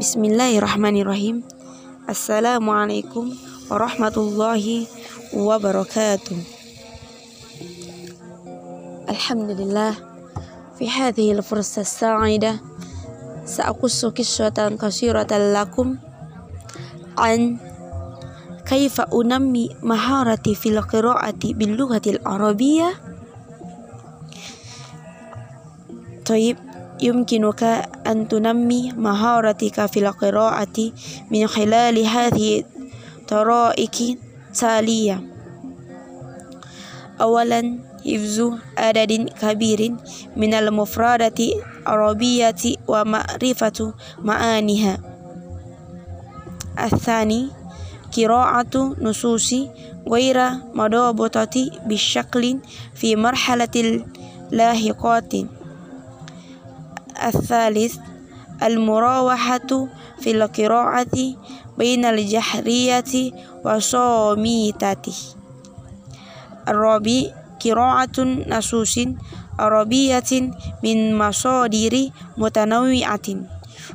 بسم الله الرحمن الرحيم السلام عليكم ورحمة الله وبركاته الحمد لله في هذه الفرصة السعيدة سأقص قصة قصيرة لكم عن كيف أنمي مهارتي في القراءة باللغة العربية طيب يمكنك أن تنمي مهارتك في القراءة من خلال هذه الطرائق التالية أولا حفظ عدد كبير من المفردات العربية ومعرفة معانيها. الثاني قراءة نصوص غير مضبوطة بشكل في مرحلة اللاحقات الثالث المراوحة في القراءة بين الجهرية والصامتة الرابع قراءة نصوص عربية من مصادر متنوعة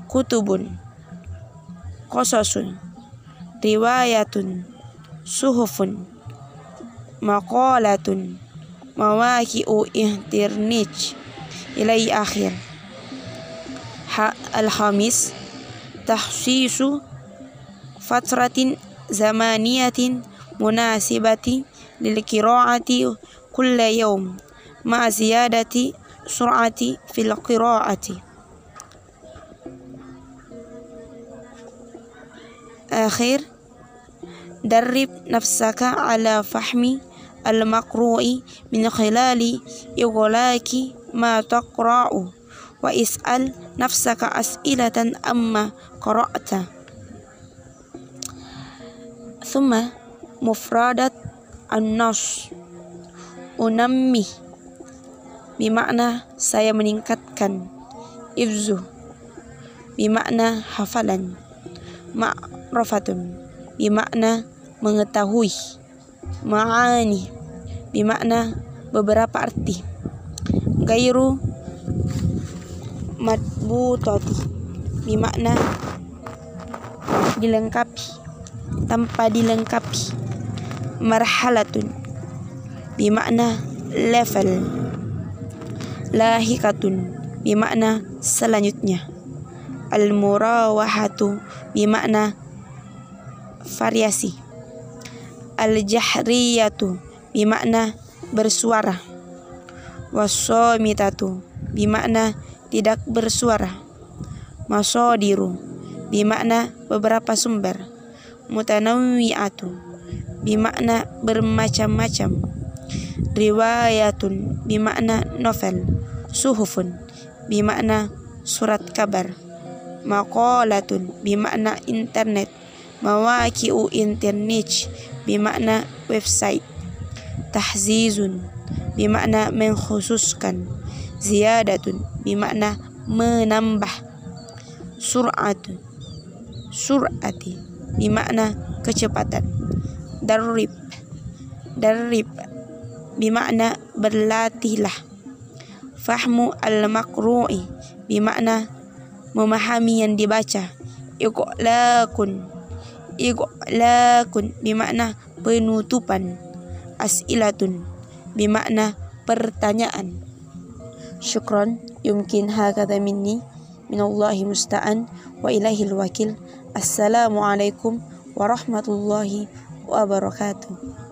كتب قصص رواية صحف مقالة مواقع إنترنت إلى آخر الخامس تخصيص فترة زمانية مناسبة للقراءة كل يوم مع زيادة سرعة في القراءة. آخر درب نفسك على فهم المقروء من خلال إغلاق ما تقرأ واسأل nafsaka as'ilatan amma qara'ta. Thumma mufradat an-nas unammi. Bimakna saya meningkatkan ifzu bimakna hafalan ma'rafatun. Bimakna mengetahui ma'ani. Bimakna beberapa arti. Gairu madbutati bermakna dilengkapi tanpa dilengkapi. Marhalatun. Bermakna level. Lahikatun. Bermakna selanjutnya. Al murawahatu bermakna variasi. Al jahriyatu bermakna bersuara. Wasomitatu bermakna tidak bersuara. Masodiru bermakna beberapa sumber. Mutanawwi'atu bermakna bermacam-macam. Riwayatun bimakna novel. Suhufun bimakna surat kabar. Maqalatun bimakna internet. Mawaki'u internet bimakna website. Tahzizun bimakna mengkhususkan ziyadatun bimakna menambah sur'atun sur'ati bimakna kecepatan darrib darrib bermakna berlatihlah. Fahmu al-makru'i bermakna memahami yang dibaca. Iqlakun Iqlakun bermakna penutupan. As'ilatun bermakna pertanyaan. شكرا. يمكن هكذا مني. من الله مستعان وإله الوكيل. السلام عليكم ورحمة الله وبركاته.